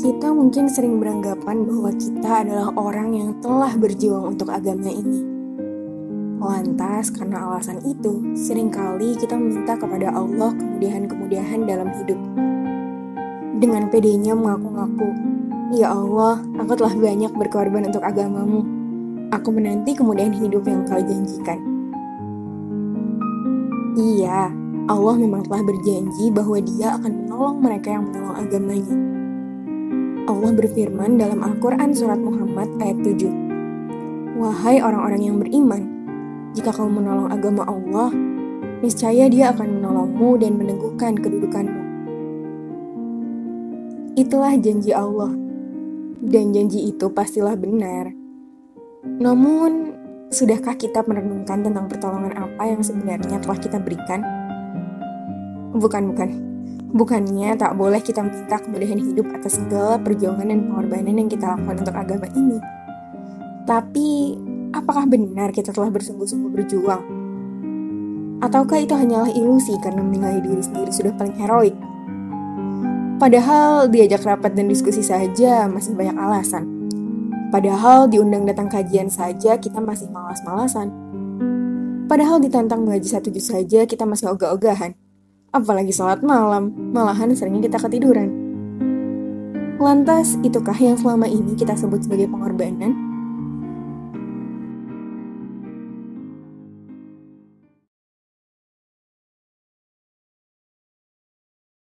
Kita mungkin sering beranggapan bahwa kita adalah orang yang telah berjuang untuk agama ini. Lantas, karena alasan itu, sering kali kita meminta kepada Allah kemudahan-kemudahan dalam hidup. Dengan pedenya mengaku-ngaku, Ya Allah, aku telah banyak berkorban untuk agamamu. Aku menanti kemudahan hidup yang kau janjikan. Iya, Allah memang telah berjanji bahwa dia akan menolong mereka yang menolong agamanya. Allah berfirman dalam Al-Quran Surat Muhammad ayat 7. Wahai orang-orang yang beriman, jika kamu menolong agama Allah, niscaya dia akan menolongmu dan meneguhkan kedudukanmu. Itulah janji Allah. Dan janji itu pastilah benar. Namun, sudahkah kita merenungkan tentang pertolongan apa yang sebenarnya telah kita berikan? Bukan, bukan. Bukannya tak boleh kita minta kemudahan hidup atas segala perjuangan dan pengorbanan yang kita lakukan untuk agama ini. Tapi, apakah benar kita telah bersungguh-sungguh berjuang? Ataukah itu hanyalah ilusi karena menilai diri sendiri sudah paling heroik? Padahal diajak rapat dan diskusi saja masih banyak alasan. Padahal diundang datang kajian saja kita masih malas-malasan. Padahal ditantang mengaji satu juz saja kita masih ogah-ogahan. Apalagi sholat malam, malahan seringnya kita ketiduran. Lantas, itukah yang selama ini kita sebut sebagai pengorbanan?